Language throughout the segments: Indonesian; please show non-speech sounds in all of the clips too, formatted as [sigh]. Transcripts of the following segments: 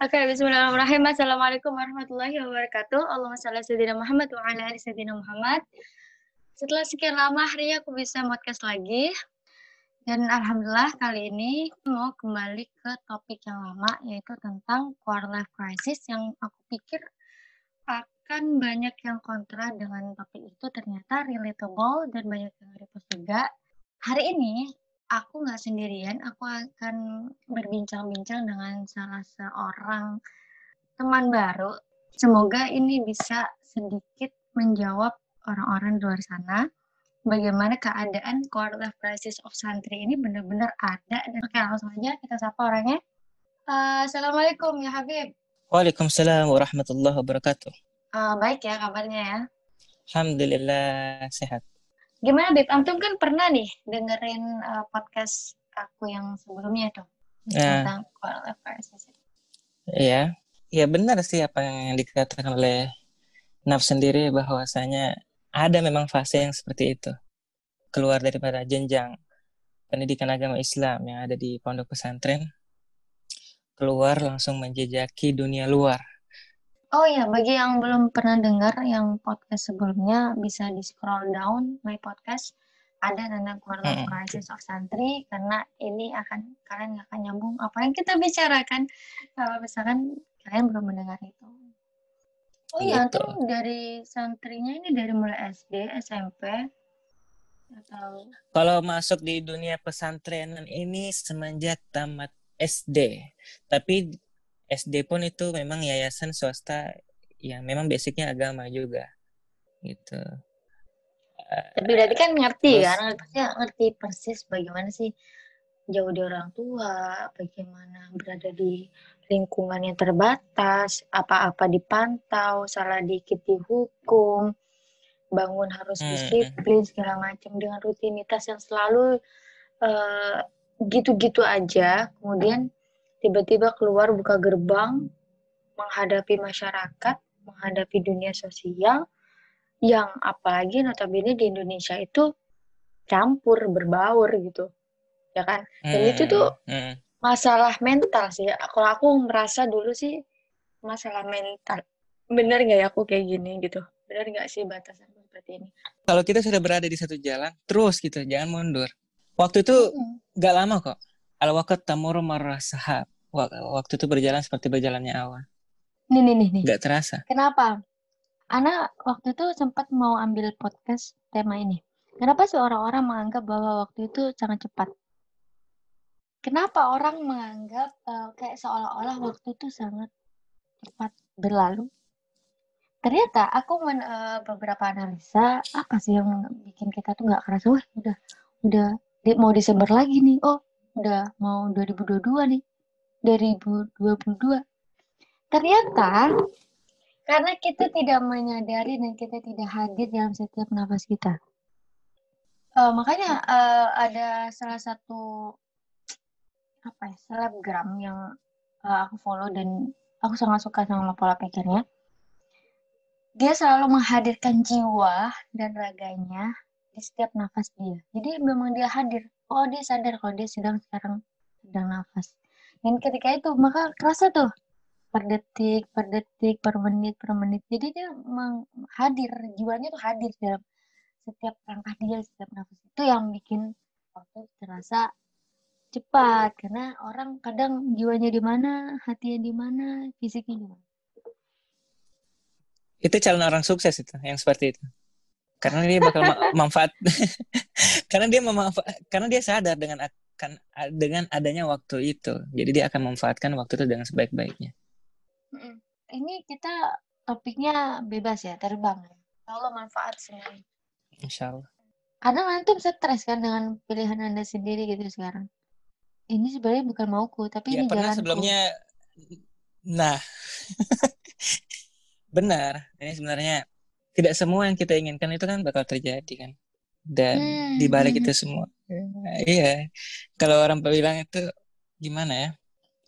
Oke, bismillahirrahmanirrahim. Assalamualaikum warahmatullahi wabarakatuh. Allahumma salli sayyidina Muhammad wa ala ali sayyidina Muhammad. Setelah sekian lama hari aku bisa podcast lagi. Dan alhamdulillah kali ini mau kembali ke topik yang lama yaitu tentang quarter life crisis yang aku pikir akan banyak yang kontra dengan topik itu ternyata relatable dan banyak yang repost juga. Hari ini aku nggak sendirian, aku akan berbincang-bincang dengan salah seorang teman baru. Semoga ini bisa sedikit menjawab orang-orang di luar sana bagaimana keadaan quarter life crisis of santri ini benar-benar ada dan oke langsung aja kita sapa orangnya. Uh, Assalamualaikum ya Habib. Waalaikumsalam warahmatullahi wabarakatuh. Uh, baik ya kabarnya ya. Alhamdulillah sehat. Gimana Beb? Antum kan pernah nih dengerin uh, podcast aku yang sebelumnya tuh Ya. tentang quarter life crisis. Iya, ya benar sih apa yang dikatakan oleh Naf sendiri bahwasanya ada memang fase yang seperti itu. Keluar daripada jenjang pendidikan agama Islam yang ada di pondok pesantren, keluar langsung menjejaki dunia luar. Oh ya, bagi yang belum pernah dengar yang podcast sebelumnya bisa di scroll down my podcast ada tentang life Mm-mm. crisis of santri karena ini akan kalian akan nyambung apa yang kita bicarakan kalau misalkan kalian belum mendengar itu. Oh iya, Gitu. tuh dari santrinya ini dari mulai SD, SMP atau Kalau masuk di dunia pesantrenan ini semenjak tamat SD, tapi SD pun itu memang yayasan swasta yang memang basicnya agama juga, gitu. Tapi berarti kan ngerti Terus- kan, ngerti, ngerti persis bagaimana sih jauh dari orang tua, bagaimana berada di lingkungan yang terbatas, apa-apa dipantau, salah dikit dihukum, bangun harus Hmm. disiplin segala macam dengan rutinitas yang selalu eh, gitu-gitu aja, kemudian tiba-tiba keluar buka gerbang menghadapi masyarakat, menghadapi dunia sosial yang apalagi notabene di Indonesia itu campur berbaur gitu ya kan dan itu tuh mm, masalah mental sih kalau aku merasa dulu sih masalah mental bener nggak ya aku kayak gini gitu bener nggak sih batasan seperti ini kalau kita sudah berada di satu jalan, terus gitu, jangan mundur. Waktu itu Mm. gak lama kok. Al waqt tamur marrah sahab. Wak- Waktu itu berjalan seperti berjalannya awan. nih nih nih nih Gak terasa. kenapa Ana waktu itu sempat mau ambil podcast tema ini kenapa sih orang-orang menganggap bahwa waktu itu sangat cepat kenapa orang menganggap eh, kayak seolah-olah waktu itu sangat cepat berlalu ternyata aku men, eh, beberapa analisa apa sih yang bikin kita tuh nggak kerasa wah udah udah mau Desember lagi nih oh udah mau 2022 nih 2022 ternyata karena kita tidak menyadari dan kita tidak hadir dalam setiap nafas kita Eh, makanya eh, ada salah satu apa ya selebgram yang eh, aku follow dan aku sangat suka sama pola pikirnya dia selalu menghadirkan jiwa dan raganya di setiap nafas dia. Jadi memang dia hadir. Oh dia sadar kalau dia sedang sekarang sedang nafas. Dan ketika itu maka kerasa tuh per detik, per detik, per menit, per menit. Jadi dia meng- hadir, jiwanya tuh hadir dalam setiap langkah dia, setiap nafas. Itu yang bikin waktu terasa cepat karena orang kadang jiwanya di mana, hatinya di mana, fisiknya di. Itu calon orang sukses itu, yang seperti itu. Karena dia bakal ma- [laughs] manfaat. [laughs] karena dia memanfa- karena dia sadar dengan akan dengan adanya waktu itu. Jadi dia akan memanfaatkan waktu itu dengan sebaik-baiknya. Ini kita topiknya bebas ya, terbang. Allah manfaat semuanya. Insya Allah. Kadang antum stres kan dengan pilihan anda sendiri gitu sekarang. Ini sebenarnya bukan mauku, tapi Ya ini pernah jalanku. sebelumnya. Nah, [laughs] benar. Ini sebenarnya tidak semua yang kita inginkan itu kan bakal terjadi kan. Dan Hmm, di balik hmm, itu semua, iya. Kalau orang bilang itu gimana ya?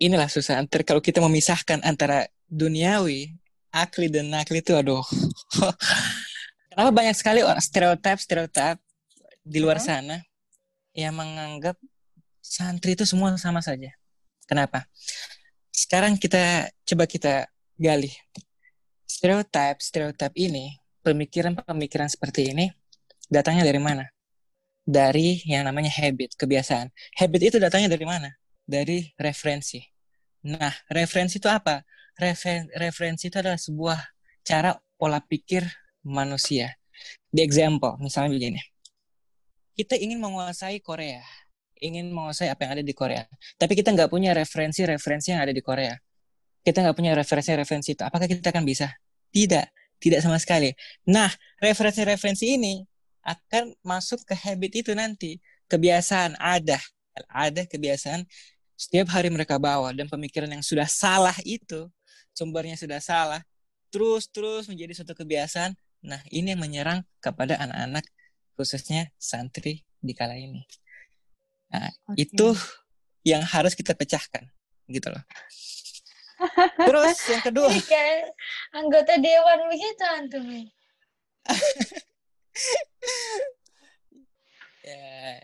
Inilah susah. Antar kalau kita memisahkan antara duniawi, akli dan nakli itu, aduh. [laughs] Kenapa banyak sekali orang stereotip stereotip di luar hmm. sana yang menganggap santri itu semua sama saja. Kenapa? sekarang kita coba kita gali stereotip stereotip ini pemikiran-pemikiran seperti ini datangnya dari mana? Dari yang namanya habit, kebiasaan. Habit itu datangnya dari mana? Dari referensi. Nah, referensi itu apa? Referen referensi itu adalah sebuah cara pola pikir manusia. Di example, misalnya begini. Kita ingin menguasai Korea. Ingin menguasai apa yang ada di Korea. Tapi kita nggak punya referensi-referensi yang ada di Korea. Kita nggak punya referensi-referensi itu. Apakah kita akan bisa? Tidak. Tidak sama sekali. Nah, referensi-referensi ini akan masuk ke habit itu nanti. Kebiasaan ada. Ada kebiasaan setiap hari mereka bawa dan pemikiran yang sudah salah itu, sumbernya sudah salah, terus-terus menjadi suatu kebiasaan. Nah, ini yang menyerang kepada anak-anak khususnya santri di kala ini. Nah, okay. itu yang harus kita pecahkan, gitu loh. Terus yang [laughs] kedua. kayak anggota dewan begitu antum. [laughs] ya,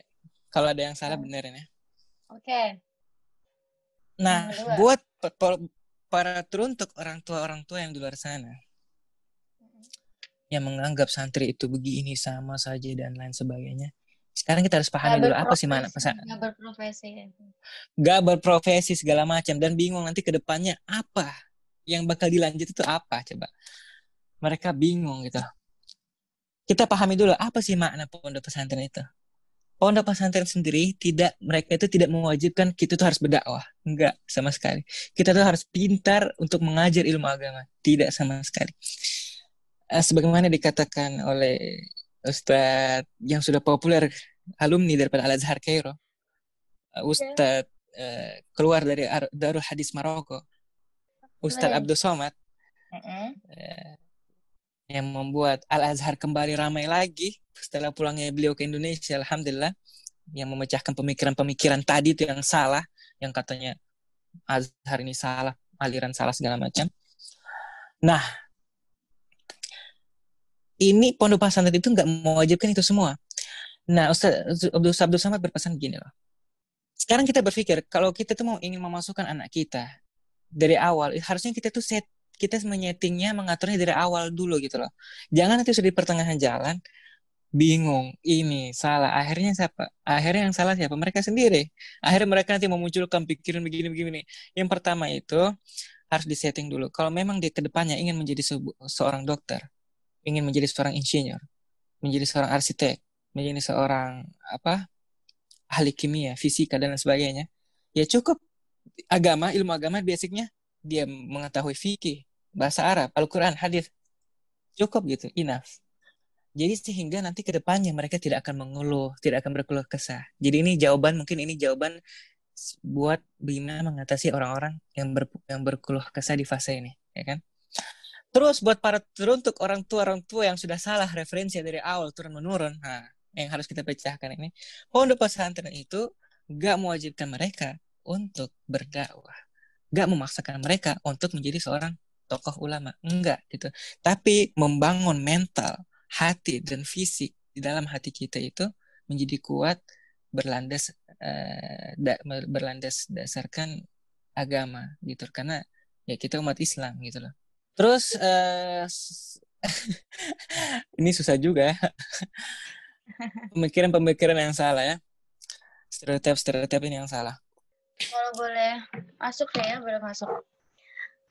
kalau ada yang salah benerin ya. Oke. Okay. Nah, buat para teruntuk orang tua orang tua yang di luar sana yang menganggap santri itu begini sama saja dan lain sebagainya. Sekarang kita harus pahami dulu apa sih mana pesan. Gak berprofesi. Gak berprofesi segala macam dan bingung nanti ke depannya apa yang bakal dilanjut itu apa coba. Mereka bingung gitu. Kita pahami dulu apa sih makna pondok pesantren itu. Pondok pesantren sendiri tidak mereka itu tidak mewajibkan kita tuh harus berdakwah. Enggak sama sekali. Kita tuh harus pintar untuk mengajar ilmu agama. Tidak sama sekali. Uh, sebagaimana dikatakan oleh Ustadz yang sudah populer alumni daripada Al Azhar Cairo, uh, Ustadz uh, keluar dari Darul Hadis Maroko, Ustadz Abdul Somad, uh, yang membuat Al Azhar kembali ramai lagi setelah pulangnya beliau ke Indonesia, alhamdulillah, yang memecahkan pemikiran-pemikiran tadi itu yang salah, yang katanya Azhar ini salah, aliran salah segala macam. Nah, ini pondok pesantren itu nggak mewajibkan itu semua. Nah, Ustaz Abdul, Abdul Samad berpesan begini loh. Sekarang kita berpikir kalau kita tuh mau ingin memasukkan anak kita dari awal, harusnya kita tuh set kita menyetingnya mengaturnya dari awal dulu gitu loh. Jangan nanti sudah di pertengahan jalan bingung ini salah akhirnya siapa akhirnya yang salah siapa mereka sendiri akhirnya mereka nanti memunculkan pikiran begini begini yang pertama itu harus disetting dulu kalau memang di ke depannya ingin menjadi seorang dokter ingin menjadi seorang insinyur menjadi seorang arsitek menjadi seorang apa ahli kimia, fisika dan sebagainya, ya cukup agama, ilmu agama basicnya dia mengetahui fikih, bahasa Arab, Al-Quran, hadis, cukup gitu, enough. Jadi sehingga nanti ke depannya mereka tidak akan mengeluh, tidak akan berkeluh kesah. Jadi ini jawaban, mungkin ini jawaban buat Bima mengatasi orang-orang yang ber, yang berkeluh kesah di fase ini, ya kan? Terus buat para teruntuk orang tua orang tua yang sudah salah referensi dari awal turun menurun, nah yang harus kita pecahkan ini. Pondok pesantren itu gak mewajibkan mereka untuk berdakwah. Gak memaksakan mereka untuk menjadi seorang tokoh ulama. Enggak gitu. Tapi membangun mental hati dan fisik di dalam hati kita itu menjadi kuat berlandas uh, da, berlandas dasarkan agama gitu. Karena ya kita umat Islam gitu loh terus uh, [laughs] ini susah juga [laughs] pemikiran-pemikiran yang salah ya. Stereotip-stereotip ini yang salah. Kalau boleh masuk ya boleh masuk.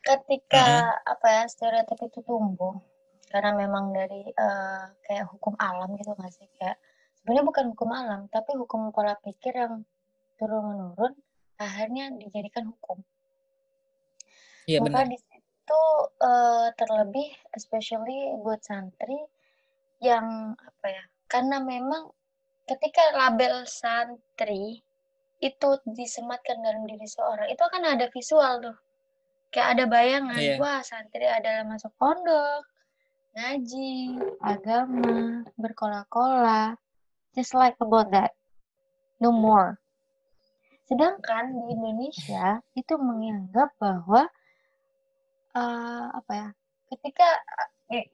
Ketika uh -huh. apa ya stereotip itu tumbuh karena memang dari uh, kayak hukum alam gitu nggak sih? Kayak sebenarnya bukan hukum alam tapi hukum pola pikir yang turun menurun akhirnya dijadikan hukum. Iya di situ uh, terlebih especially buat santri yang apa ya karena memang ketika label santri itu disematkan dalam diri seorang, itu akan ada visual tuh. Kayak ada bayangan, yeah. wah santri adalah masuk pondok, ngaji, agama, berkola-kola. Just like about that. No more. Sedangkan di Indonesia itu menganggap bahwa uh, apa ya? Ketika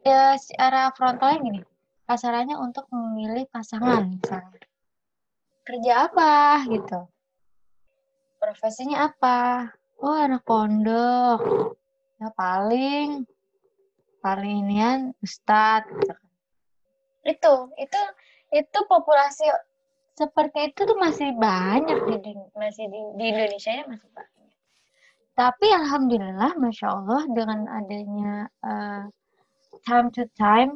ya secara frontalnya gini, kasarannya untuk memilih pasangan misalnya. Kerja apa gitu. Profesinya apa? Oh anak pondok. Ya paling paling inian ustad gitu. Itu itu itu populasi seperti itu tuh masih banyak di masih di, di Indonesia ya masih banyak tapi alhamdulillah masya Allah dengan adanya uh, time to time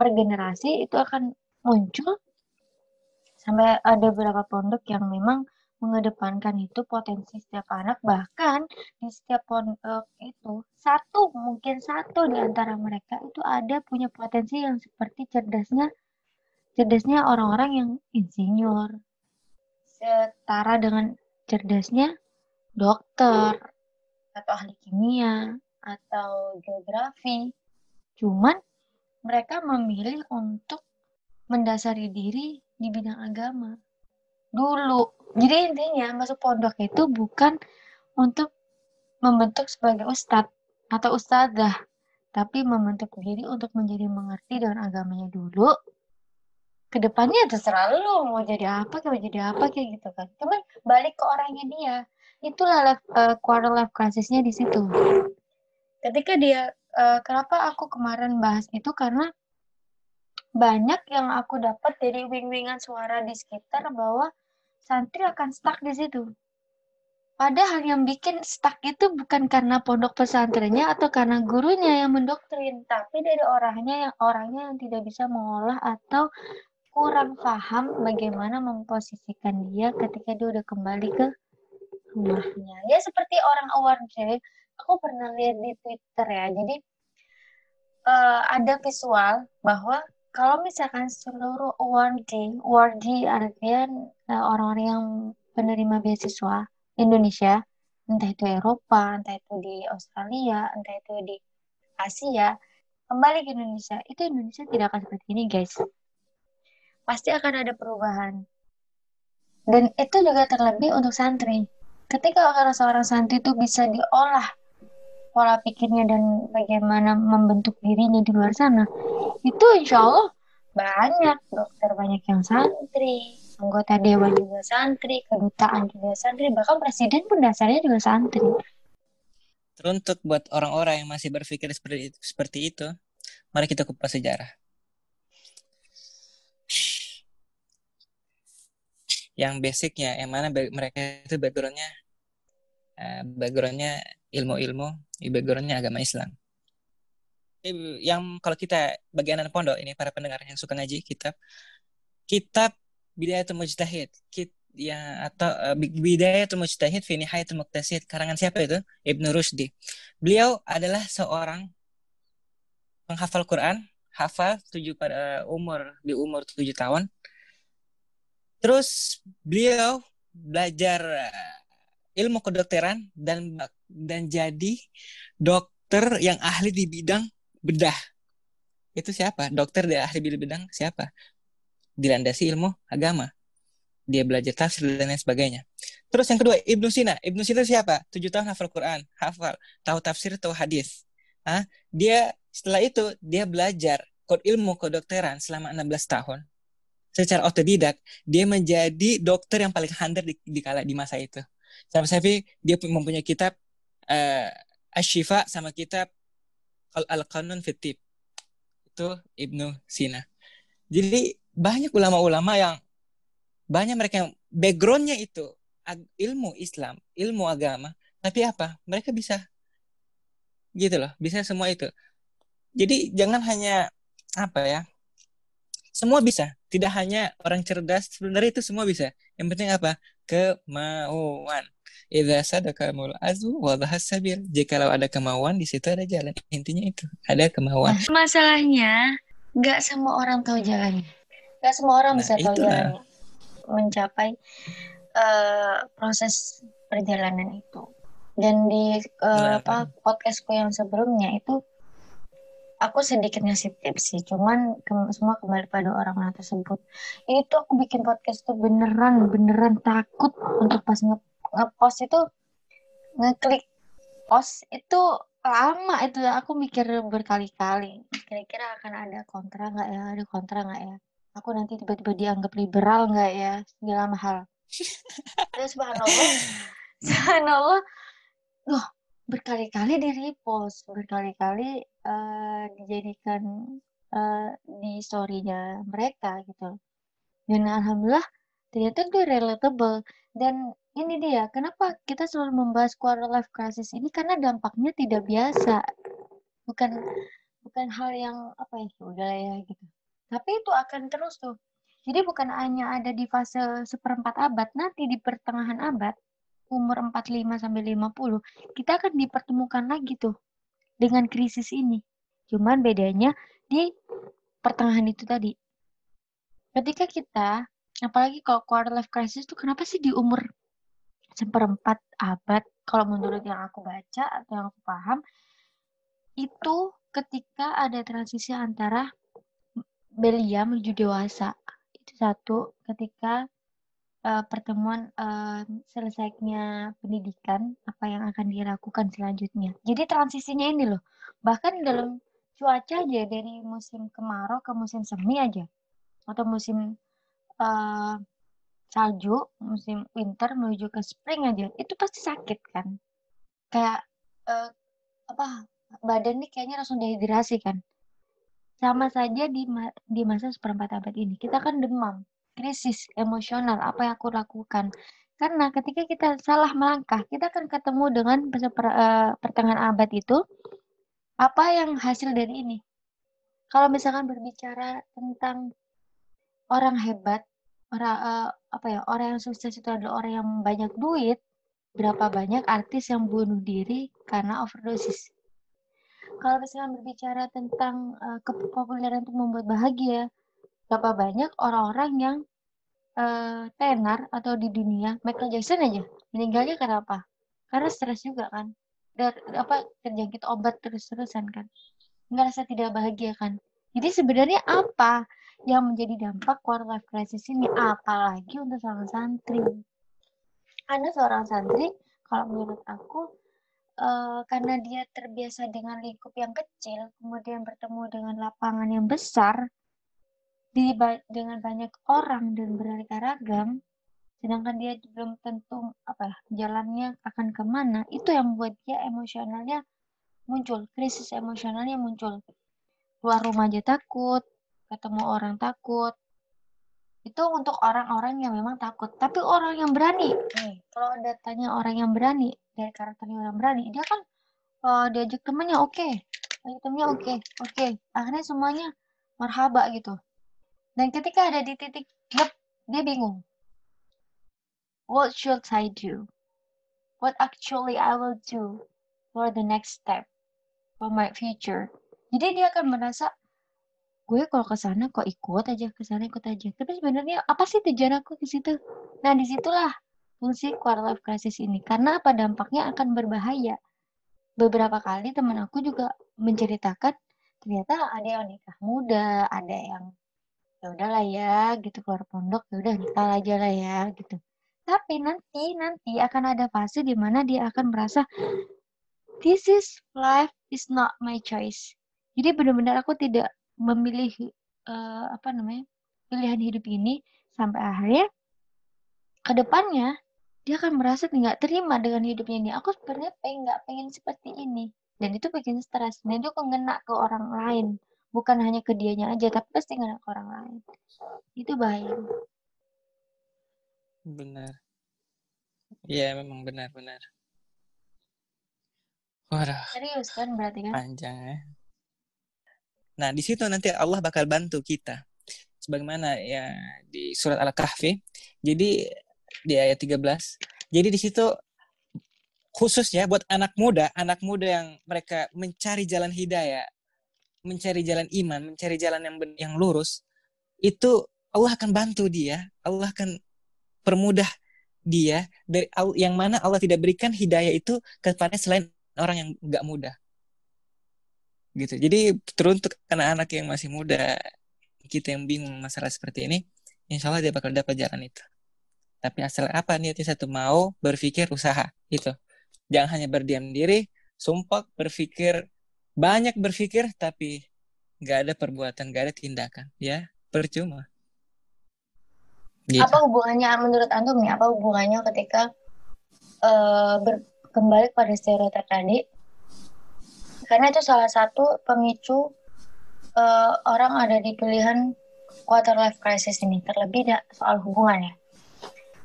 per generasi itu akan muncul sampai ada beberapa pondok yang memang mengedepankan itu potensi setiap anak. Bahkan di setiap pondok itu satu mungkin satu di antara mereka itu ada punya potensi yang seperti cerdasnya cerdasnya orang-orang yang insinyur. Setara dengan cerdasnya dokter atau ahli kimia atau geografi cuman mereka memilih untuk mendasari diri di bidang agama dulu jadi intinya masuk pondok itu bukan untuk membentuk sebagai ustadz atau ustadzah, tapi membentuk diri untuk menjadi mengerti dengan agamanya dulu. Ke depannya terserah lu mau jadi apa, mau jadi apa kayak gitu kan. Cuman balik ke orangnya dia. Itulah life, uh, quarter life crisisnya di situ. Ketika dia, uh, kenapa aku kemarin bahas itu karena banyak yang aku dapat dari wing-wingan suara di sekitar bahwa santri akan stuck di situ. Padahal yang bikin stuck itu bukan karena pondok pesantrennya atau karena gurunya yang mendoktrin, tapi dari orangnya yang orangnya yang tidak bisa mengolah atau kurang paham bagaimana memposisikan dia ketika dia udah kembali ke rumahnya. Ya seperti orang award aku pernah lihat di Twitter ya. Jadi uh, ada visual bahwa kalau misalkan seluruh awardee, awardee artian uh, orang-orang yang penerima beasiswa Indonesia, entah itu Eropa, entah itu di Australia, entah itu di Asia, kembali ke Indonesia, itu Indonesia tidak akan seperti ini, guys. Pasti akan ada perubahan. Dan itu juga terlebih untuk santri. Ketika seorang santri itu bisa diolah pola pikirnya dan bagaimana membentuk dirinya di luar sana, itu insya Allah banyak dokter banyak yang santri anggota dewan juga santri kedutaan juga santri bahkan presiden pun dasarnya juga santri. Teruntuk buat orang-orang yang masih berpikir seperti itu, seperti itu mari kita kupas sejarah yang basicnya yang mana mereka itu backgroundnya uh, backgroundnya ilmu-ilmu backgroundnya agama Islam. Yang kalau kita bagian anak pondok ini para pendengar yang suka ngaji kitab kitab Bidayatul Mujtahid kit ya atau uh, Bidayatul Mujtahid fi Nihayatul Muqtasid karangan siapa itu? Ibnu Rushdi. Beliau adalah seorang penghafal Quran hafal tujuh pada umur di umur tujuh tahun terus beliau belajar eh, ilmu kedokteran dan dan jadi dokter yang ahli di bidang bedah. Itu siapa? Dokter dia ahli bidang siapa? Dilandasi ilmu agama. Dia belajar tafsir dan lain sebagainya. Terus yang kedua Ibnu Sina. Ibnu Sina siapa? Tujuh tahun hafal Quran hafal tahu tafsir tahu hadis. Ah dia setelah itu dia belajar kod ilmu kedokteran selama 16 tahun secara otodidak dia menjadi dokter yang paling handal di, di kala di masa itu sampai-sampai dia mempunyai kitab uh, Ashifa sama kitab Al-Qanun Fitib. Itu Ibnu Sina. Jadi banyak ulama-ulama yang banyak mereka yang backgroundnya itu ilmu Islam, ilmu agama, tapi apa? Mereka bisa gitu loh, bisa semua itu. Jadi jangan hanya apa ya? Semua bisa, tidak hanya orang cerdas, sebenarnya itu semua bisa. Yang penting apa? Kemauan. Idza sadakamul azmu wa sabil. Jikalau ada kemauan di situ ada jalan. Intinya itu, ada kemauan. Nah, masalahnya nggak semua orang tahu jalannya. Nggak semua orang nah, bisa tahu itulah. jalannya. Mencapai uh, proses perjalanan itu. Dan di uh, nah, apa podcastku yang sebelumnya itu aku sedikit ngasih tips sih, cuman ke semua kembali pada orang-orang tersebut. Itu aku bikin podcast tuh beneran beneran takut untuk pas nge ngepost itu ngeklik post itu lama itu aku mikir berkali-kali kira-kira akan ada kontra nggak ya ada kontra nggak ya aku nanti tiba-tiba dianggap liberal nggak ya segala hal [laughs] terus subhanallah subhanallah loh berkali-kali di repost berkali-kali uh, dijadikan uh, di storynya mereka gitu. Dan alhamdulillah ternyata itu relatable. Dan ini dia kenapa kita selalu membahas quarter life crisis ini? Karena dampaknya tidak biasa. Bukan bukan hal yang apa ya, ya udah ya gitu. Tapi itu akan terus tuh. Jadi bukan hanya ada di fase seperempat abad nanti di pertengahan abad umur 45 sampai 50 kita akan dipertemukan lagi tuh dengan krisis ini. Cuman bedanya di pertengahan itu tadi. Ketika kita apalagi kalau quarter life crisis itu kenapa sih di umur seperempat abad kalau menurut yang aku baca atau yang aku paham itu ketika ada transisi antara belia menuju dewasa. Itu satu ketika uh, pertemuan uh, selesainya pendidikan apa yang akan dilakukan selanjutnya. Jadi transisinya ini loh bahkan dalam cuaca aja dari musim kemarau ke musim semi aja atau musim uh, salju musim winter menuju ke spring aja itu pasti sakit kan. Kayak uh, apa badan nih kayaknya langsung dehidrasi kan. Sama saja di ma di masa seperempat abad ini kita kan demam krisis emosional apa yang aku lakukan. Karena ketika kita salah melangkah kita akan ketemu dengan uh, pertengahan abad itu apa yang hasil dari ini? Kalau misalkan berbicara tentang orang hebat orang uh, apa ya orang yang sukses itu adalah orang yang banyak duit berapa banyak artis yang bunuh diri karena overdosis. Kalau misalnya berbicara tentang uh, kepopuleran untuk membuat bahagia berapa banyak orang-orang yang uh, tenar atau di dunia? Michael Jackson aja. Meninggalnya karena apa? Karena stres juga kan. Dan apa terjangkit obat terus-terusan kan. Ngerasa tidak bahagia kan. Jadi sebenarnya apa yang menjadi dampak quarter life crisis ini? Apalagi untuk seorang santri. Anda seorang santri kalau menurut aku uh, karena dia terbiasa dengan lingkup yang kecil kemudian bertemu dengan lapangan yang besar di dengan banyak orang dan beraneka ragam sedangkan dia belum tentu apa ya, jalannya akan ke mana itu yang membuat dia emosionalnya muncul krisis emosionalnya muncul keluar rumah aja takut ketemu orang takut itu untuk orang-orang yang memang takut tapi orang yang berani nih kalau ada tanya orang yang berani dari karakternya orang berani dia kan uh, diajak temennya oke okay. temennya oke okay. oke okay. akhirnya semuanya marhaba gitu dan ketika ada di titik yep, dia bingung. What should I do? What actually I will do for the next step for my future? Jadi dia akan merasa gue kalau ke sana kok ikut aja ke sana ikut aja. Tapi sebenarnya apa sih tujuan aku ke situ? Nah di situlah fungsi quarter life crisis ini. Karena apa? Dampaknya akan berbahaya. Beberapa kali teman aku juga menceritakan ternyata ada yang nikah muda ada yang ya udahlah ya gitu keluar pondok ya udah nikah aja lah ya gitu tapi nanti nanti akan ada fase di mana dia akan merasa this is life is not my choice jadi benar-benar aku tidak memilih uh, apa namanya pilihan hidup ini sampai akhirnya ke depannya dia akan merasa nggak terima dengan hidupnya ini. Aku sebenarnya pengen nggak pengen seperti ini dan itu bikin stres. Dan itu kena ke orang lain, bukan hanya ke dianya aja, tapi pasti ke orang lain. Itu bahaya. Benar. Iya memang benar-benar. Waduh. Serius kan berarti kan? Panjang ya. Nah, di situ nanti Allah bakal bantu kita. Sebagaimana ya di surat Al-Kahfi. Jadi di ayat 13. Jadi di situ khususnya buat anak muda, anak muda yang mereka mencari jalan hidayah, mencari jalan iman, mencari jalan yang yang lurus, itu Allah akan bantu dia, Allah akan permudah dia dari yang mana Allah tidak berikan hidayah itu kepada selain orang yang nggak mudah. Gitu. Jadi teruntuk anak-anak yang masih muda kita yang bingung masalah seperti ini insya Allah dia bakal dapat jalan itu. Tapi asal apa niatnya satu mau berpikir usaha itu jangan hanya berdiam diri sumpah berpikir banyak berpikir tapi nggak ada perbuatan nggak ada tindakan ya. Percuma. Gitu. apa hubungannya menurut antum nih apa hubungannya ketika uh, ber, kembali pada stereotip tadi? Karena itu salah satu pemicu uh, orang ada di pilihan quarter life crisis ini terlebih da, soal hubungan ya.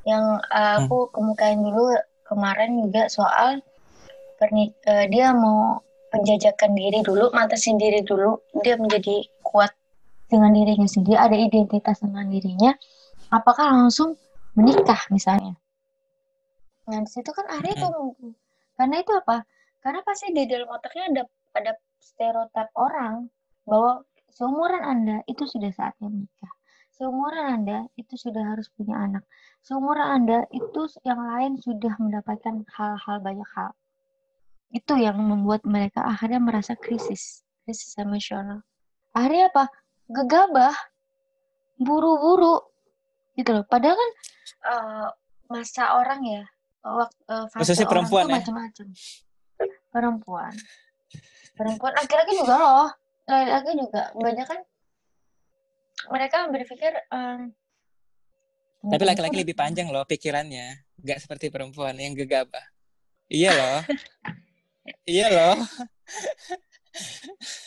Yang uh, aku kemukain dulu kemarin juga soal pernik uh, dia mau penjajakan diri dulu matasin diri dulu dia menjadi kuat dengan dirinya sendiri ada identitas dengan dirinya apakah langsung menikah misalnya nah di situ kan hari itu karena itu apa karena pasti di dalam otaknya ada ada stereotip orang bahwa seumuran Anda itu sudah saatnya menikah. Seumuran Anda itu sudah harus punya anak. Seumuran Anda itu yang lain sudah mendapatkan hal-hal banyak hal. Itu yang membuat mereka akhirnya merasa krisis, krisis emosional. Akhirnya apa? Gegabah, buru-buru, gitu loh. Padahal kan uh, masa orang ya, waktu uh, fase orang perempuan ya? macam-macam perempuan perempuan laki-laki juga loh laki-laki juga banyak kan mereka berpikir um, tapi laki-laki lebih panjang loh pikirannya nggak seperti perempuan yang gegabah iya loh [laughs] iya loh.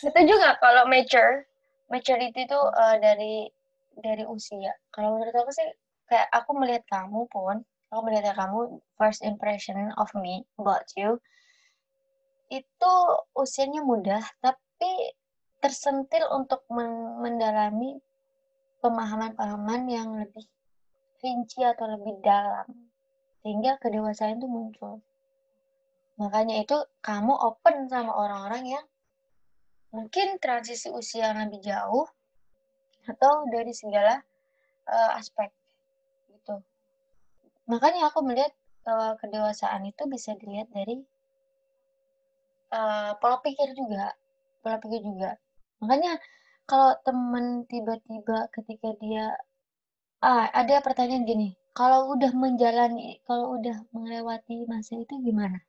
Itu juga kalau mature maturity itu uh, dari dari usia? Kalau menurut aku sih kayak aku melihat kamu pun aku melihat kamu first impression of me about you itu usianya mudah tapi tersentil untuk mendalami pemahaman-pemahaman yang lebih rinci atau lebih dalam. Sehingga kedewasaan itu muncul makanya itu kamu open sama orang-orang yang mungkin transisi usia yang lebih jauh atau dari segala uh, aspek gitu. Makanya aku melihat uh, kedewasaan itu bisa dilihat dari uh, pola pikir juga pola pikir juga. Makanya kalau temen tiba-tiba ketika dia ah ada pertanyaan gini kalau udah menjalani kalau udah melewati masa itu gimana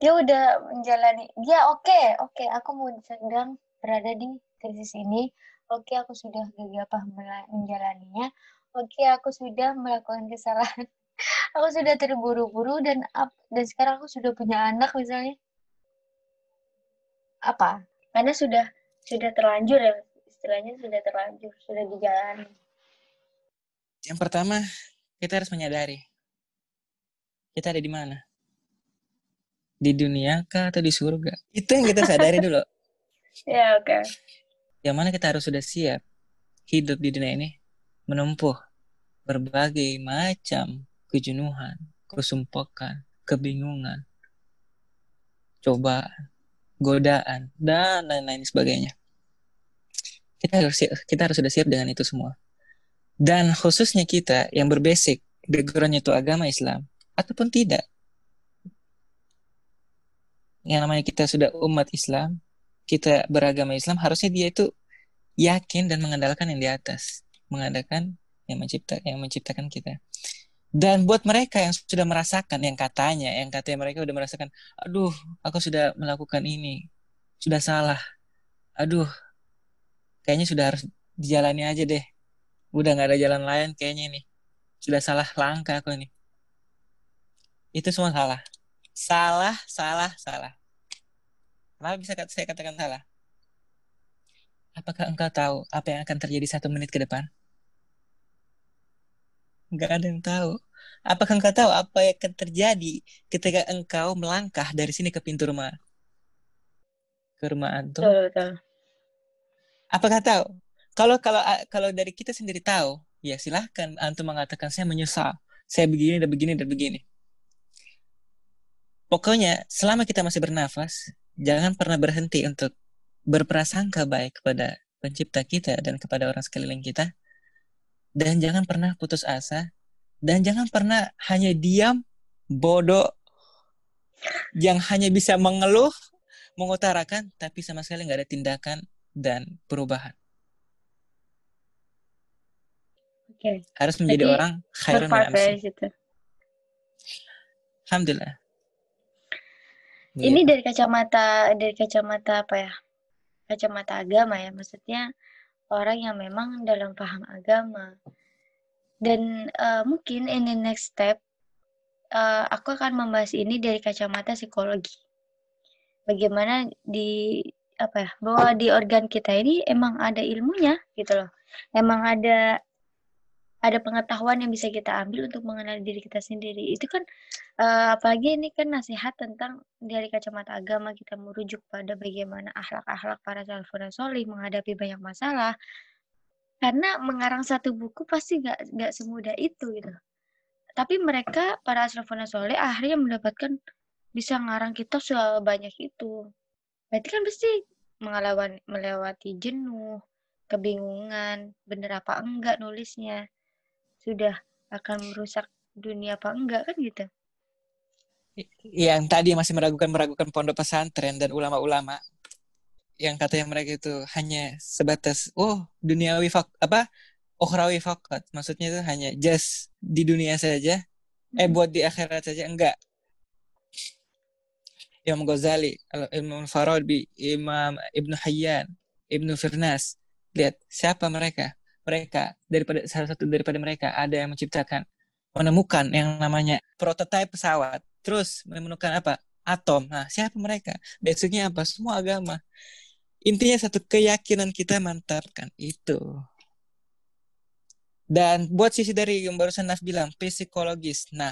dia udah menjalani dia oke okay, oke okay, aku mau sedang berada di krisis ini. Oke okay, aku sudah gegabah menjalaninya. Oke okay, aku sudah melakukan kesalahan. [laughs] Aku sudah terburu-buru dan dan sekarang aku sudah punya anak misalnya. Apa? Karena sudah sudah terlanjur ya istilahnya sudah terlanjur sudah dijalani. Yang pertama kita harus menyadari kita ada di mana di dunia kah atau di surga itu yang kita sadari dulu [laughs] ya oke okay. yang mana kita harus sudah siap hidup di dunia ini menempuh berbagai macam kejenuhan, kesumpokan, kebingungan, cobaan, godaan dan lain-lain sebagainya. Kita harus kita harus sudah siap dengan itu semua. Dan khususnya kita yang berbasic backgroundnya itu agama Islam ataupun tidak. Yang namanya kita sudah umat Islam, kita beragama Islam, harusnya dia itu yakin dan mengandalkan yang di atas, mengandalkan yang mencipta yang menciptakan kita. Dan buat mereka yang sudah merasakan, yang katanya, yang katanya mereka sudah merasakan, aduh, aku sudah melakukan ini, sudah salah, aduh, kayaknya sudah harus dijalani aja deh, udah nggak ada jalan lain kayaknya ini, sudah salah langkah aku ini. Itu semua salah, salah, salah, salah. Kenapa bisa saya katakan salah? Apakah engkau tahu apa yang akan terjadi satu menit ke depan? nggak ada yang tahu. Apakah engkau tahu apa yang akan terjadi ketika engkau melangkah dari sini ke pintu rumah? Ke rumah antum? Betul, betul. Apakah tahu? Kalau kalau kalau dari kita sendiri tahu, ya silahkan antum mengatakan saya menyesal, saya begini dan begini dan begini. Pokoknya selama kita masih bernafas, jangan pernah berhenti untuk berprasangka baik kepada pencipta kita dan kepada orang sekeliling kita. Dan jangan pernah putus asa. Dan jangan pernah hanya diam bodoh yang hanya bisa mengeluh mengutarakan tapi sama sekali nggak ada tindakan dan perubahan. Okay. harus menjadi Jadi, orang khairun ya, Alhamdulillah ini gitu. dari kacamata dari kacamata apa ya kacamata agama ya maksudnya orang yang memang dalam paham agama. Dan uh, mungkin in the next step uh, aku akan membahas ini dari kacamata psikologi. Bagaimana di apa ya bahwa di organ kita ini emang ada ilmunya gitu loh emang ada ada pengetahuan yang bisa kita ambil untuk mengenal diri kita sendiri. Itu kan uh, apalagi ini kan nasihat tentang dari kacamata agama kita merujuk pada bagaimana akhlak-akhlak para salafun solih menghadapi banyak masalah. Karena mengarang satu buku pasti gak, gak semudah itu gitu. Tapi mereka para salafun solih akhirnya mendapatkan bisa ngarang kitab sebanyak itu. Berarti kan pasti mengalami melewati jenuh, kebingungan, bener apa enggak nulisnya, sudah akan merusak dunia apa enggak kan gitu. Yang tadi masih meragukan-meragukan pondok pesantren dan ulama-ulama yang katanya mereka itu hanya sebatas oh dunia wifak apa ukhrawi fakat maksudnya itu hanya just di dunia saja eh hmm. buat di akhirat saja enggak Imam Ghazali, Imam Farabi, Imam Ibnu Hayyan, Ibnu Firnas. Lihat siapa mereka? Mereka daripada salah satu daripada mereka ada yang menciptakan menemukan yang namanya prototipe pesawat. Terus menemukan apa? Atom. Nah, siapa mereka? Basicnya apa? Semua agama. Intinya satu keyakinan kita mantapkan itu. Dan buat sisi dari yang barusan Naf bilang, psikologis. Nah,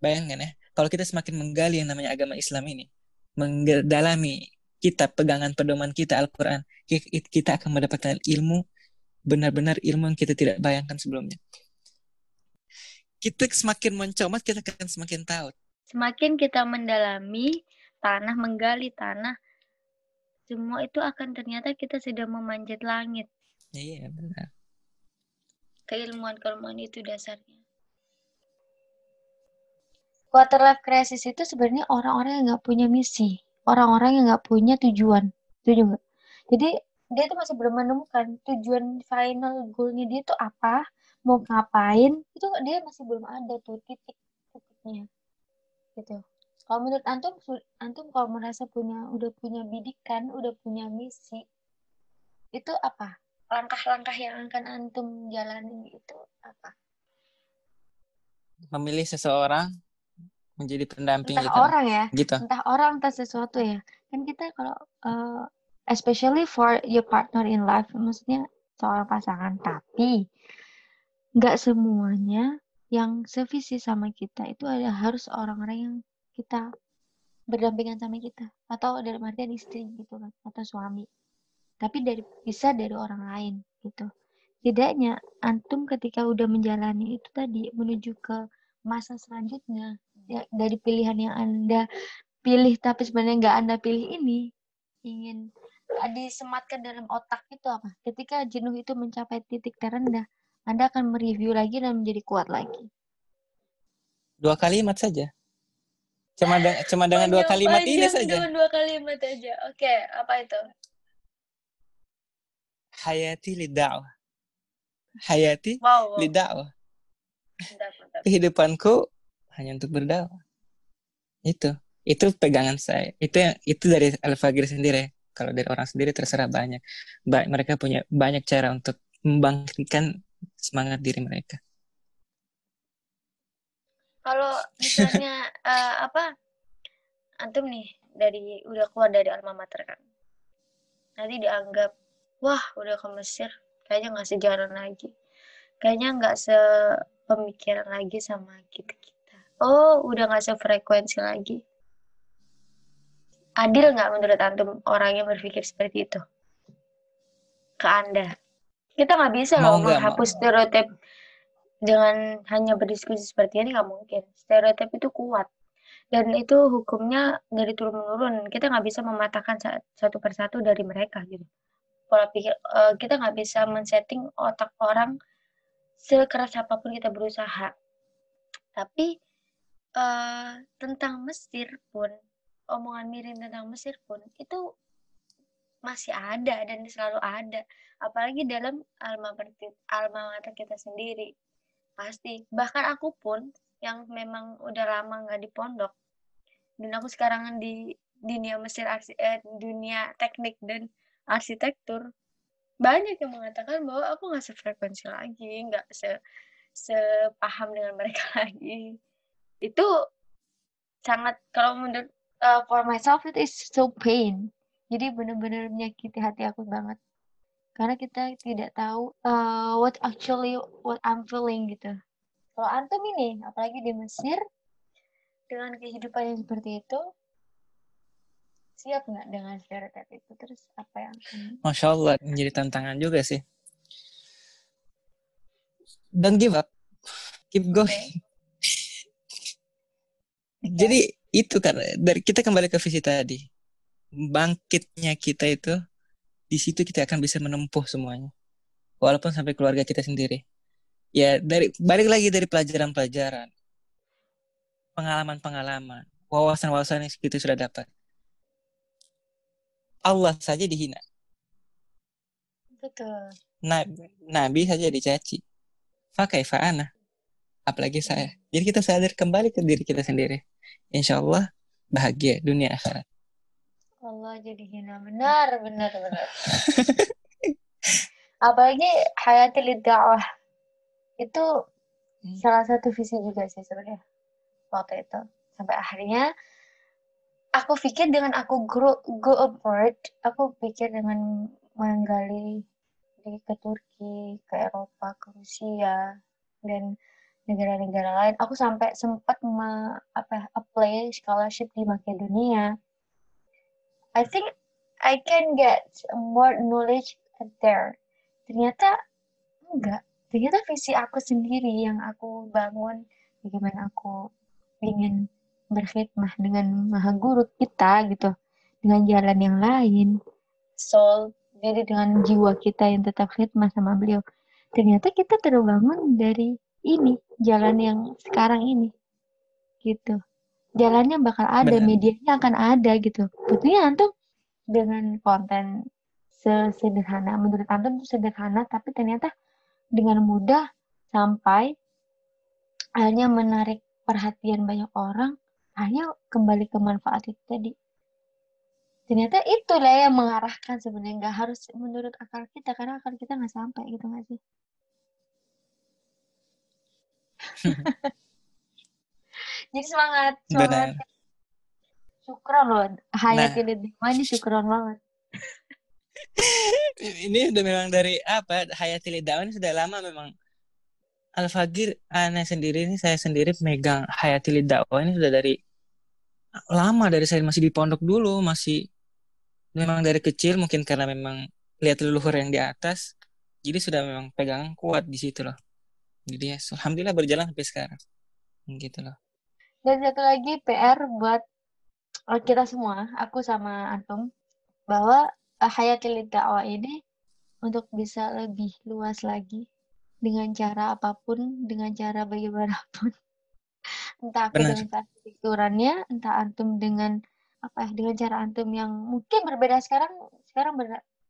bayangkan ya, kalau kita semakin menggali yang namanya agama Islam ini, mendalami kita pegangan pedoman kita Al-Quran, kita akan mendapatkan ilmu, benar-benar ilmu yang kita tidak bayangkan sebelumnya. Kita semakin mencomat, kita akan semakin tahu. Semakin kita mendalami tanah, menggali tanah, semua itu akan ternyata kita sudah memanjat langit. Iya, benar. Keilmuan-keilmuan itu dasarnya quarter life crisis itu sebenarnya orang-orang yang nggak punya misi, orang-orang yang nggak punya tujuan, itu juga. Jadi dia itu masih belum menemukan tujuan final goalnya dia itu apa, mau ngapain, itu dia masih belum ada tuh titik titiknya, gitu. Kalau menurut antum, antum kalau merasa punya, udah punya bidikan, udah punya misi, itu apa? Langkah-langkah yang akan antum jalani itu apa? Memilih seseorang menjadi pendamping entah gitu. orang ya gitu. entah orang entah sesuatu ya kan kita kalau uh, especially for your partner in life maksudnya seorang pasangan. Tapi nggak semuanya yang sevisi sama kita itu ada harus orang-orang yang kita berdampingan sama kita. Atau dalam artian istri gitu kan atau suami. Tapi dari bisa dari orang lain gitu. Tidaknya antum ketika udah menjalani itu tadi menuju ke masa selanjutnya ya, dari pilihan yang Anda pilih tapi sebenarnya nggak Anda pilih ini ingin disematkan dalam otak itu apa? Ketika jenuh itu mencapai titik terendah, Anda akan mereview lagi dan menjadi kuat lagi. Dua kalimat saja. Cuma, de cuma dengan dua kalimat ini saja. Cuma dua kalimat aja. Oke, apa itu? Hayati lida'wah. Hayati wow, wow. lida'wah. Kehidupanku hanya untuk berdakwah. Itu, itu pegangan saya. Itu yang itu dari Al Fagir sendiri. Kalau dari orang sendiri terserah banyak. Ba mereka punya banyak cara untuk membangkitkan semangat diri mereka. Kalau misalnya uh, [laughs] apa antum nih dari udah keluar dari alma mater kan, nanti dianggap wah udah ke Mesir kayaknya nggak sejalan lagi, kayaknya nggak sepemikiran lagi sama kita oh udah gak sefrekuensi lagi. Adil nggak menurut antum orang yang berpikir seperti itu? Ke Anda. Kita nggak bisa loh menghapus stereotip dengan hanya berdiskusi seperti ini nggak mungkin. Stereotip itu kuat dan itu hukumnya dari turun menurun. Kita nggak bisa mematahkan satu persatu dari mereka gitu. Pola pikir uh, kita nggak bisa men-setting otak orang sekeras apa pun kita berusaha. Tapi uh, tentang Mesir pun, omongan miring tentang Mesir pun itu masih ada dan selalu ada. Apalagi dalam alma alma mater kita sendiri. Pasti. Bahkan aku pun yang memang udah lama nggak di pondok dan aku sekarang di dunia Mesir eh, dunia teknik dan arsitektur banyak yang mengatakan bahwa aku nggak sefrekuensi lagi nggak se sepaham dengan mereka [laughs] lagi itu sangat kalau menurut uh, for myself it is so pain. Jadi benar-benar menyakiti hati aku banget. Karena kita tidak tahu uh, what actually what I'm feeling gitu. Kalau antum ini apalagi di Mesir dengan kehidupan yang seperti itu siap nggak dengan stereotip itu? Terus apa yang Masya Allah menjadi tantangan juga sih. Don't give up. Keep going. Okay. [laughs] jadi itu kan dari kita kembali ke visi tadi bangkitnya kita itu di situ kita akan bisa menempuh semuanya walaupun sampai keluarga kita sendiri ya dari balik lagi dari pelajaran-pelajaran pengalaman-pengalaman wawasan-wawasan yang kita sudah dapat Allah saja dihina. Betul. Nabi, Nabi saja dicaci. Fakai fa'ana. Apalagi saya. Jadi kita sadar kembali ke diri kita sendiri. Insya Allah bahagia dunia akhirat. Allah jadi hina. Benar, benar, benar. [laughs] Apalagi hayatil dakwah. Itu hmm. salah satu visi juga sih sebenarnya. Waktu itu. Sampai akhirnya aku pikir dengan aku grow, go abroad, aku pikir dengan menggali di ke Turki, ke Eropa, ke Rusia, dan negara-negara lain. Aku sampai sempat me, apa apply scholarship di Makedonia. I think I can get more knowledge there. Ternyata enggak. Ternyata visi aku sendiri yang aku bangun, bagaimana aku ingin berkhidmah dengan maha guru kita gitu dengan jalan yang lain soul jadi dengan jiwa kita yang tetap khidmah sama beliau ternyata kita terbangun dari ini jalan yang sekarang ini. Gitu. Jalannya bakal ada Benar. medianya akan ada gitu. Betulnya antum dengan konten sesederhana menurut antum itu sederhana tapi ternyata dengan mudah sampai hanya menarik perhatian banyak orang hanya kembali ke manfaat itu tadi. Ternyata itulah yang mengarahkan sebenarnya. Nggak harus menurut akal kita karena akal kita nggak sampai gitu nggak sih [laughs] jadi semangat semangat. Benar. syukron loh hayat nah. ini. Syukron banget. [laughs] Ini udah memang dari apa Hayatil ini sudah lama memang. Al Fagir aneh sendiri ini saya sendiri megang Hayatil Dakwah ini sudah dari lama dari saya masih di pondok dulu masih memang dari kecil mungkin karena memang lihat leluhur yang di atas jadi sudah memang pegangan kuat di situ loh jadi ya alhamdulillah berjalan sampai sekarang. Gitu loh. Dan satu lagi PR buat oh, kita semua aku sama antum bahwa uh, hayatil dakwah ini untuk bisa lebih luas lagi dengan cara apa pun dengan cara bagaimanapun. [laughs] Entah aku Benar. dengan cara pikirannya entah antum dengan apa ya dengan cara antum yang mungkin berbeda sekarang sekarang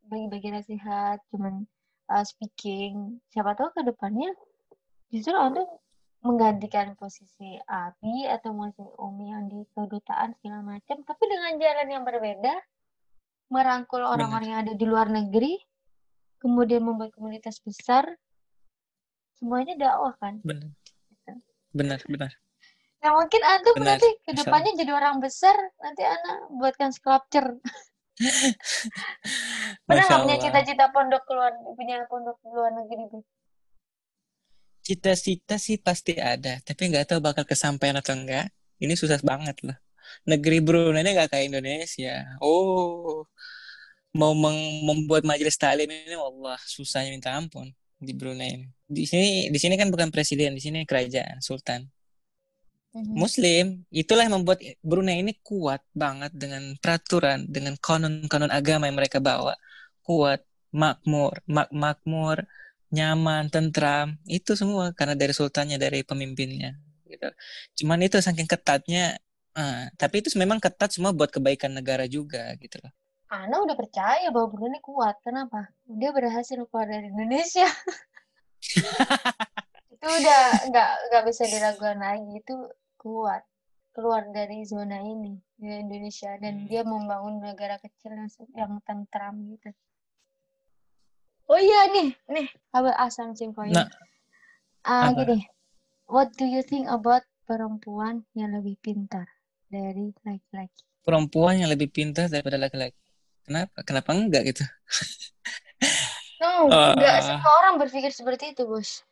bagi-bagi nasihat cuman uh, speaking siapa tahu ke depannya justru antum menggantikan posisi Abi atau posisi Umi yang di kedutaan segala macam tapi dengan jalan yang berbeda merangkul orang-orang yang ada di luar negeri kemudian membuat komunitas besar semuanya dakwah kan? Benar. Benar benar. Ya mungkin antum Benar, nanti ke depannya jadi orang besar, nanti anak buatkan sculpture. [laughs] Pernah nggak punya cita-cita pondok keluar punya pondok luar negeri? Cita-cita sih pasti ada, tapi nggak tahu bakal kesampaian atau enggak. Ini susah banget loh. Negeri Brunei ini nggak kayak Indonesia. Oh, mau membuat majelis taklim ini, Allah susahnya minta ampun di Brunei ini. Di sini, di sini kan bukan presiden, di sini kerajaan, sultan. Mhm. Muslim. Itulah yang membuat Brunei ini kuat banget dengan peraturan, dengan konon-konon agama yang mereka bawa. Kuat, makmur, mak makmur, nyaman, tentram. Itu semua karena dari sultannya, dari pemimpinnya. Gitu. Cuman itu saking ketatnya. Uh, tapi itu memang ketat semua buat kebaikan negara juga gitu loh. Ana udah percaya bahwa Brunei kuat. Kenapa? Dia berhasil keluar dari Indonesia. [laughs] itu udah nggak nggak bisa diragukan lagi itu kuat keluar dari zona ini di Indonesia dan hmm. dia membangun negara kecil yang, yang tentram gitu. Oh iya nih, nih, I will ask something for you. Nah, uh, gini, what do you think about perempuan yang lebih pintar dari laki-laki? Perempuan yang lebih pintar daripada laki-laki. Kenapa? Kenapa enggak gitu? [laughs] No, Uh. nggak semua orang berpikir seperti itu, bos.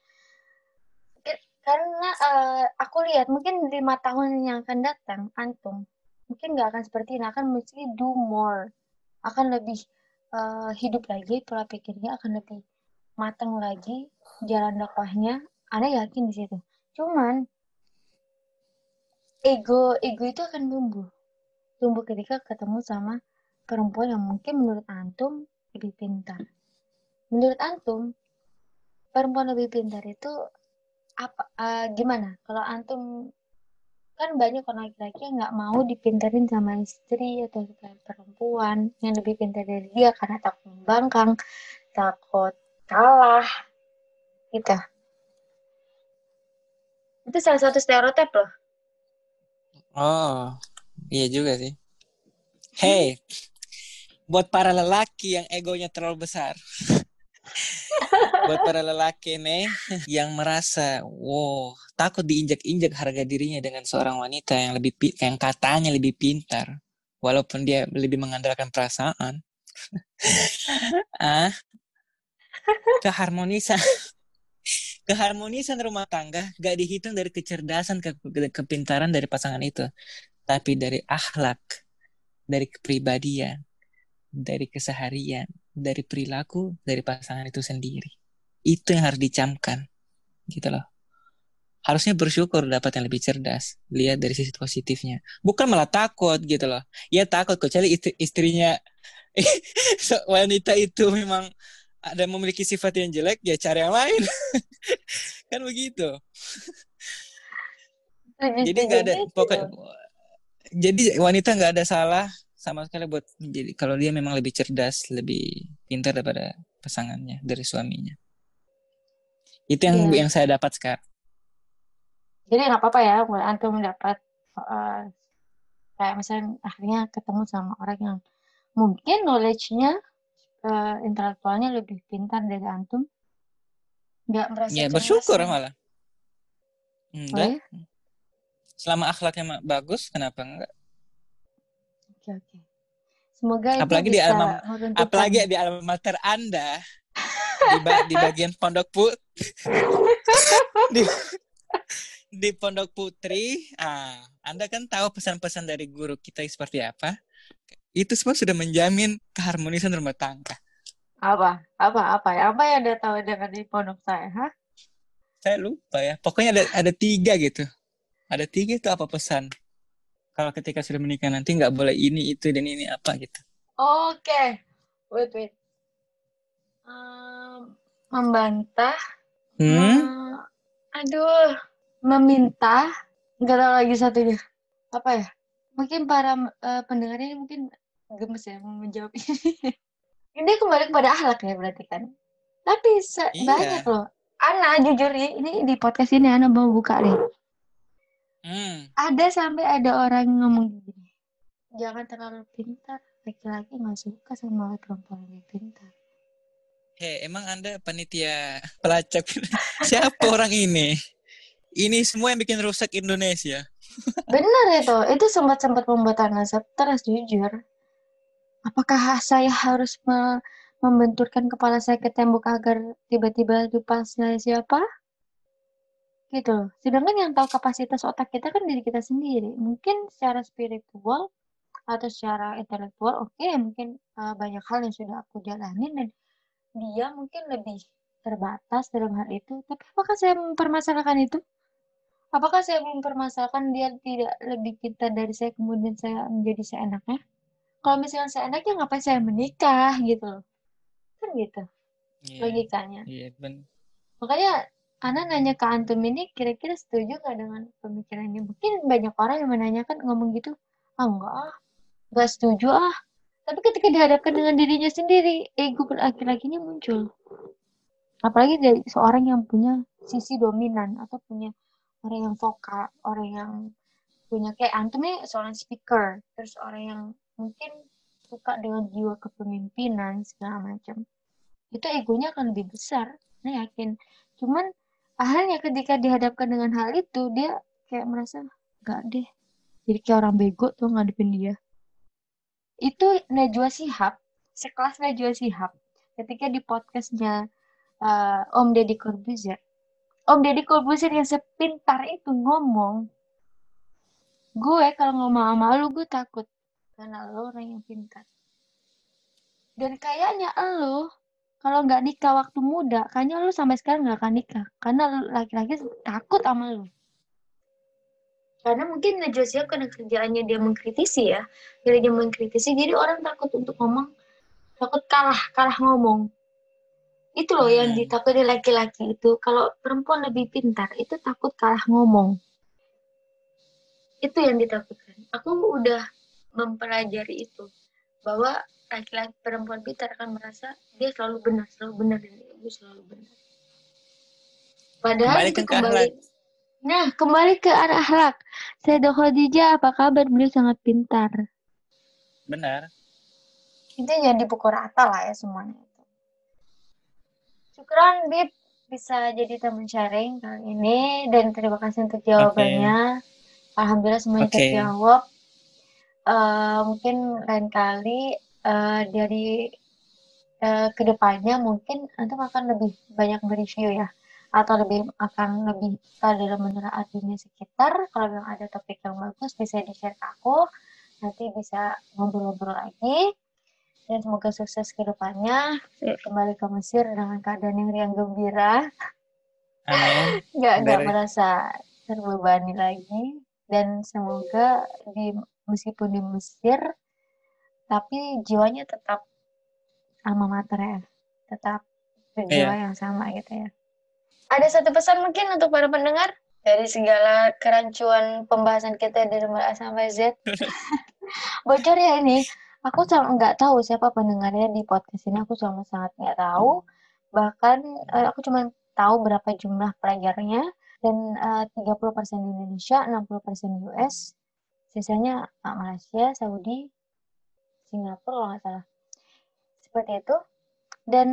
Karena eh, aku lihat mungkin lima tahun yang akan datang, antum mungkin nggak akan seperti ini, akan mesti do more, akan lebih eh, hidup lagi, pola pikirnya akan lebih matang lagi, jalan dakwahnya, Anda yakin di situ. Cuman ego ego itu akan tumbuh, tumbuh ketika ketemu sama perempuan yang mungkin menurut antum lebih pintar. Menurut antum, perempuan lebih pintar itu apa? eh, gimana? Kalau antum kan banyak orang laki-laki yang nggak mau dipintarin sama istri atau perempuan yang lebih pintar dari dia karena takut membangkang, takut kalah, gitu. Itu salah satu stereotip loh. Oh, iya juga sih. Hey, buat para lelaki yang egonya terlalu besar. [laughs] buat para lelaki nih yang merasa, wow, takut diinjak-injak harga dirinya dengan seorang wanita yang lebih yang katanya lebih pintar, walaupun dia lebih mengandalkan perasaan. [laughs] ah, keharmonisan keharmonisan rumah tangga gak dihitung dari kecerdasan ke, ke- kepintaran dari pasangan itu tapi dari akhlak dari kepribadian dari keseharian dari perilaku dari pasangan itu sendiri. Itu yang harus dicamkan gitu loh. Harusnya bersyukur dapat yang lebih cerdas lihat dari sisi positifnya. Bukan malah takut gitu loh. Ya takut kecuali istri, istrinya [laughs] so- wanita itu memang ada memiliki sifat yang jelek ya cari yang lain. [laughs] Kan begitu. Jadi nggak ada pokok jadi wanita nggak ada salah sama sekali buat jadi kalau dia memang lebih cerdas lebih pintar daripada pasangannya dari suaminya itu yang Iya. yang saya dapat sekarang Jadi nggak apa-apa ya, antum dapat eh, kayak misalnya akhirnya ketemu sama orang yang mungkin knowledge-nya eh, intelektualnya lebih pintar dari antum, nggak merasa ya bersyukur ya. malah Oh enggak ya? selama akhlaknya bagus kenapa enggak Oke oke. Semoga itu apalagi di bisa alma meruntuhkan. apalagi di alma mater anda di, ba- di bagian pondok put [laughs] di, di pondok putri. Ah anda kan tahu pesan-pesan dari guru kita seperti apa? Itu semua sudah menjamin keharmonisan rumah tangga. Apa? Apa? Apa ya? Apa yang anda tahu dengan di pondok saya, hah? saya lupa ya. Pokoknya ada ada tiga gitu. Ada tiga itu apa pesan kalau ketika sudah menikah nanti nggak boleh ini itu dan ini apa gitu Oke, wait wait. Em, membantah hmm Me- aduh, meminta, nggak tahu lagi satunya. Apa ya? Mungkin para eh, pendengar ini mungkin gemes ya mau menjawab ini. [laughs] Ini kembali kepada akhlak ya berarti kan. Tapi Iya. banyak loh. Ana jujur ya, ini di podcast ini Ana mau buka deh. Hmm Ada sampai ada orang yang ngomong gini. Jangan terlalu pintar. Laki-laki nggak suka sama perempuan lebih pintar. Hei, emang Anda panitia pelacak? [laughs] Siapa orang ini? Ini semua yang bikin rusak Indonesia. [laughs] Benar itu, itu sempat-sempat membuat Ana stres jujur. Apakah saya harus me- membenturkan kepala saya ke tembok agar tiba-tiba lupa saya siapa? Gitu. Sedangkan yang tahu kapasitas otak kita kan diri kita sendiri. Mungkin secara spiritual atau secara intelektual, oke, mungkin uh, banyak hal yang sudah aku jalanin dan dia mungkin lebih terbatas dalam hal itu. Tapi apakah saya mempermasalahkan itu? Apakah saya mempermasalahkan dia tidak lebih pintar dari saya kemudian saya menjadi seenaknya? Kalau misalnya seenaknya ngapain saya menikah gitu loh. Kan gitu Iya, logikanya. iya ben. Makanya Ana nanya ke Antum ini kira-kira setuju nggak dengan pemikiran ini? Mungkin banyak orang yang menanyakan ngomong gitu, ah enggak ah, nggak setuju ah. Tapi ketika dihadapkan dengan dirinya sendiri, ego laki-lakinya muncul. Apalagi dari seorang yang punya sisi dominan atau punya orang yang vokal, orang yang punya kayak Antum nih seorang speaker, terus orang yang mungkin suka dengan jiwa kepemimpinan segala macam. Itu egonya akan lebih besar, saya yakin. Cuman akhirnya ketika dihadapkan dengan hal itu dia kayak merasa gak deh. Jadi kayak orang bego tuh ngadepin dia. Itu Najwa Shihab sekelas Najwa Shihab ketika di podcastnya uh, Om Deddy Corbuzier. Om Deddy Corbuzier yang sepintar itu ngomong gue kalau ngomong sama lu gue takut karena lo orang yang pintar. Dan kayaknya lo kalau nggak nikah waktu muda kayaknya lo sampai sekarang nggak akan nikah. Karena laki-laki takut sama lo karena mungkin Najwa karena kerjaannya dia mengkritisi ya. Jadi dia mengkritisi jadi orang takut untuk ngomong. Takut kalah kalah ngomong. Itu loh yang hmm. ditakuti laki-laki itu. Kalau perempuan lebih pintar itu takut kalah ngomong. Itu yang ditakutkan. Aku udah mempelajari itu. Bahwa laki-laki perempuan pintar akan merasa dia selalu benar selalu benar dan ibu selalu benar. Padahal kembali itu kembali nah kembali ke arah akhlak. Sayyidah Khadijah apa kabar? Beliau sangat pintar. Benar. Itu jadi pukul rata lah ya semuanya itu. Syukuran Bib. Bisa jadi teman sharing kali ini. Dan terima kasih untuk jawabannya. Okay. Alhamdulillah semuanya okay. terjawab. Uh, mungkin lain kali uh, dari uh, ke depannya mungkin nanti akan lebih banyak mereview ya atau lebih akan lebih dalam menelaah dunia sekitar. Kalau memang ada topik yang bagus bisa di share ke aku. Nanti bisa ngobrol-ngobrol lagi. Dan semoga sukses ke depannya. Kembali ke Mesir dengan keadaan yang riang gembira. [laughs] Nggak nggak merasa terbebani lagi. Dan semoga di meskipun di Mesir tapi jiwanya tetap alma mater ya. Tetap berjiwa yeah. yang sama gitu ya. Ada satu pesan mungkin untuk para pendengar? Dari segala kerancuan pembahasan kita dari mulai A sampai Z. [laughs] Bocor ya ini. Aku sama nggak tahu siapa pendengarnya di podcast ini. Aku sama sangat nggak tahu. Bahkan eh, aku cuma tahu berapa jumlah pelajarnya. Dan uh, 30% di Indonesia, 60% di US, sisanya uh, Malaysia, Saudi, Singapura kalau nggak salah. Seperti itu. Dan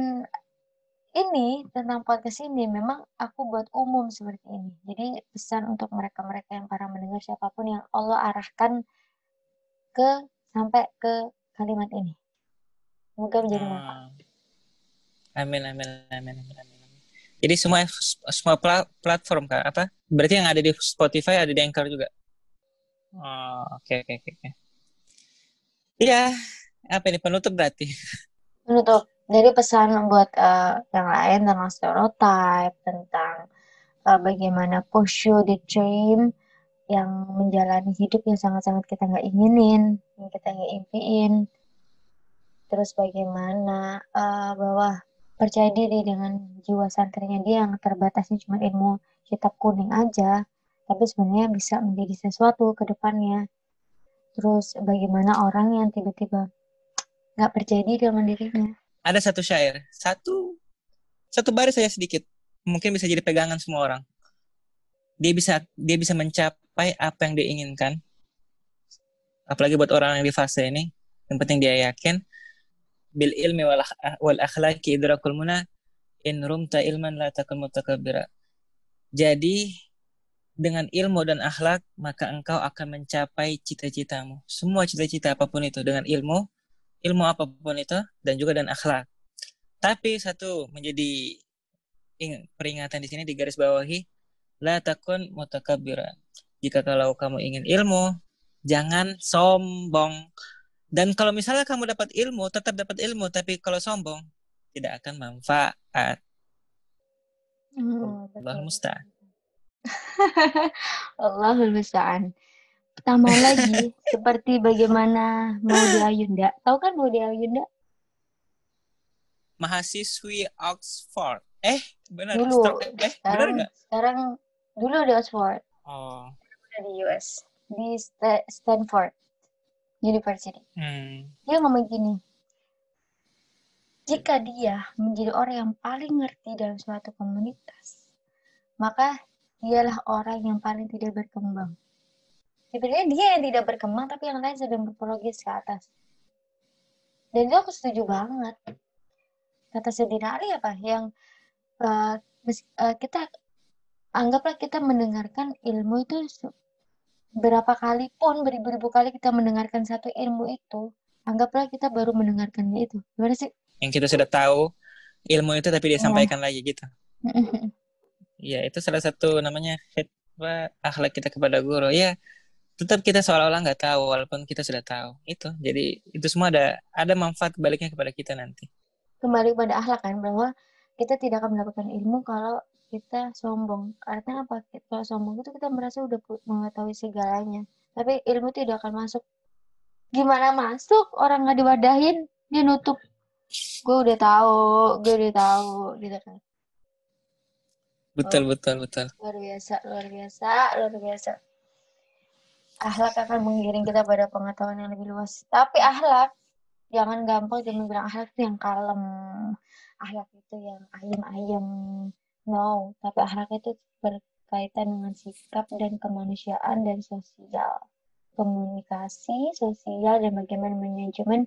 ini tentang podcast ini memang aku buat umum seperti ini. Jadi pesan untuk mereka-mereka yang para mendengar siapa pun yang Allah arahkan ke sampai ke kalimat ini. Semoga menjadi hmm. manfaat. Amin amin amin amin. amin. Jadi semua semua pla platform kan apa? Berarti yang ada di Spotify ada di Anchor juga. Oh, oke oke oke. Iya, apa ini penutup berarti? Penutup. Jadi pesan buat uh, yang lain tentang stereotype, tentang uh, bagaimana you the dream yang menjalani hidup yang sangat-sangat kita nggak inginin, yang kita nggak impiin. Terus bagaimana uh, bahwa percaya diri dengan jiwa santrinya dia yang terbatasnya cuma ilmu kitab kuning aja tapi sebenarnya bisa menjadi sesuatu ke depannya terus bagaimana orang yang tiba-tiba nggak percaya diri dengan dirinya? Ada satu syair. Satu satu baris saya sedikit. Mungkin bisa jadi pegangan semua orang. Dia bisa dia bisa mencapai apa yang dia inginkan. Apalagi buat orang yang di fase ini. Yang penting dia yakin. Bil ilmi wal, wal akhlaqi idrakul muna. In rumta ilman la takun mutakabbira. Jadi dengan ilmu dan akhlak maka engkau akan mencapai cita-citamu. Semua cita-cita apa pun itu dengan ilmu, ilmu apa pun itu dan juga dan akhlak. Tapi satu menjadi peringatan di sini di garis bawahi la takun mutakabbira. Jika kalau kamu ingin ilmu, jangan sombong. Dan kalau misalnya kamu dapat ilmu, tetap dapat ilmu, tapi kalau sombong tidak akan manfaat. Hmm, Allah musta'an. [laughs] Allahul musta'an. Tambah lagi [laughs] seperti bagaimana Maudi Ayunda. Tahu kan Maudi Ayunda? Mahasiswi Oxford. Eh, benar. Dulu. eh, sekarang, benar nggak? Sekarang dulu di Oxford. Oh. Di US. Di Stanford. University. Hmm. Dia ngomong gini, jika dia menjadi orang yang paling ngerti dalam suatu komunitas, maka dialah orang yang paling tidak berkembang. Sebenarnya dia yang tidak berkembang, tapi yang lain sedang berprogres ke atas. Dan itu aku setuju banget. Kata Sedina Ali apa? Yang uh, uh, kita anggaplah kita mendengarkan ilmu itu berapa kali pun beribu-ribu kali kita mendengarkan satu ilmu itu anggaplah kita baru mendengarkannya itu gimana sih yang kita sudah tahu ilmu itu tapi dia Iya. sampaikan lagi gitu ya itu salah satu namanya apa akhlak kita kepada guru. Ya tetap kita seolah-olah nggak tahu walaupun kita sudah tahu. Itu jadi itu semua ada ada manfaat kebaliknya kepada kita nanti. Kembali pada akhlak kan bahwa kita tidak akan mendapatkan ilmu kalau kita sombong. Karena apa? Kalau sombong itu kita merasa udah mengetahui segalanya. Tapi ilmu tidak akan masuk. Gimana masuk? Orang nggak diwadahin dia nutup. Gue udah tahu gue udah tahu gitu kan betul betul betul. Luar biasa luar biasa luar biasa. Akhlak akan mengiring kita pada pengetahuan yang lebih luas. Tapi akhlak jangan gampang jangan bilang akhlak itu yang kalem. Akhlak itu yang ayem-ayem. No tapi akhlak itu berkaitan dengan sikap dan kemanusiaan dan sosial. Komunikasi sosial dan bagaimana manajemen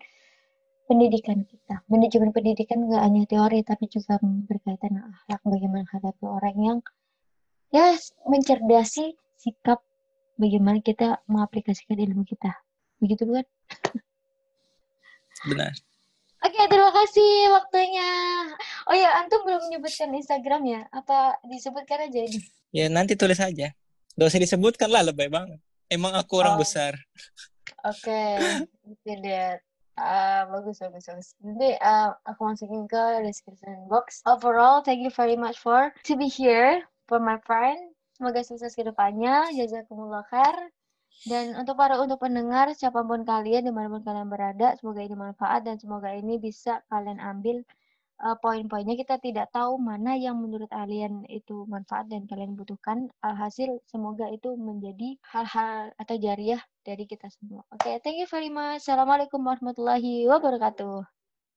pendidikan kita manajemen pendidikan nggak hanya teori tapi juga berkaitan dengan akhlak bagaimana menghadapi orang yang ya mencerdasi sikap bagaimana kita mengaplikasikan ilmu kita begitu bukan benar Oke, terima kasih waktunya. Oh ya, antum belum menyebutkan Instagram ya? Apa disebutkan aja ini? ya nanti tulis aja Gak usah disebutkan lah lebay banget emang aku orang Oh. besar Oke, oke [laughs] deh. Ah, bagus, bagus, bagus. Nanti ah, aku masukin ke description box. Overall, thank you very much for to be here for my friend. Semoga sukses ke depannya. Jazakumullah khair. Dan untuk para untuk pendengar, siapa pun kalian, di mana pun kalian berada, semoga ini manfaat dan semoga ini bisa kalian ambil uh, poin-poinnya. Kita tidak tahu mana yang menurut kalian itu manfaat dan kalian butuhkan. Alhasil, semoga itu menjadi hal-hal atau jariah dari kita semua. Oke, thank you very much. Assalamualaikum warahmatullahi wabarakatuh.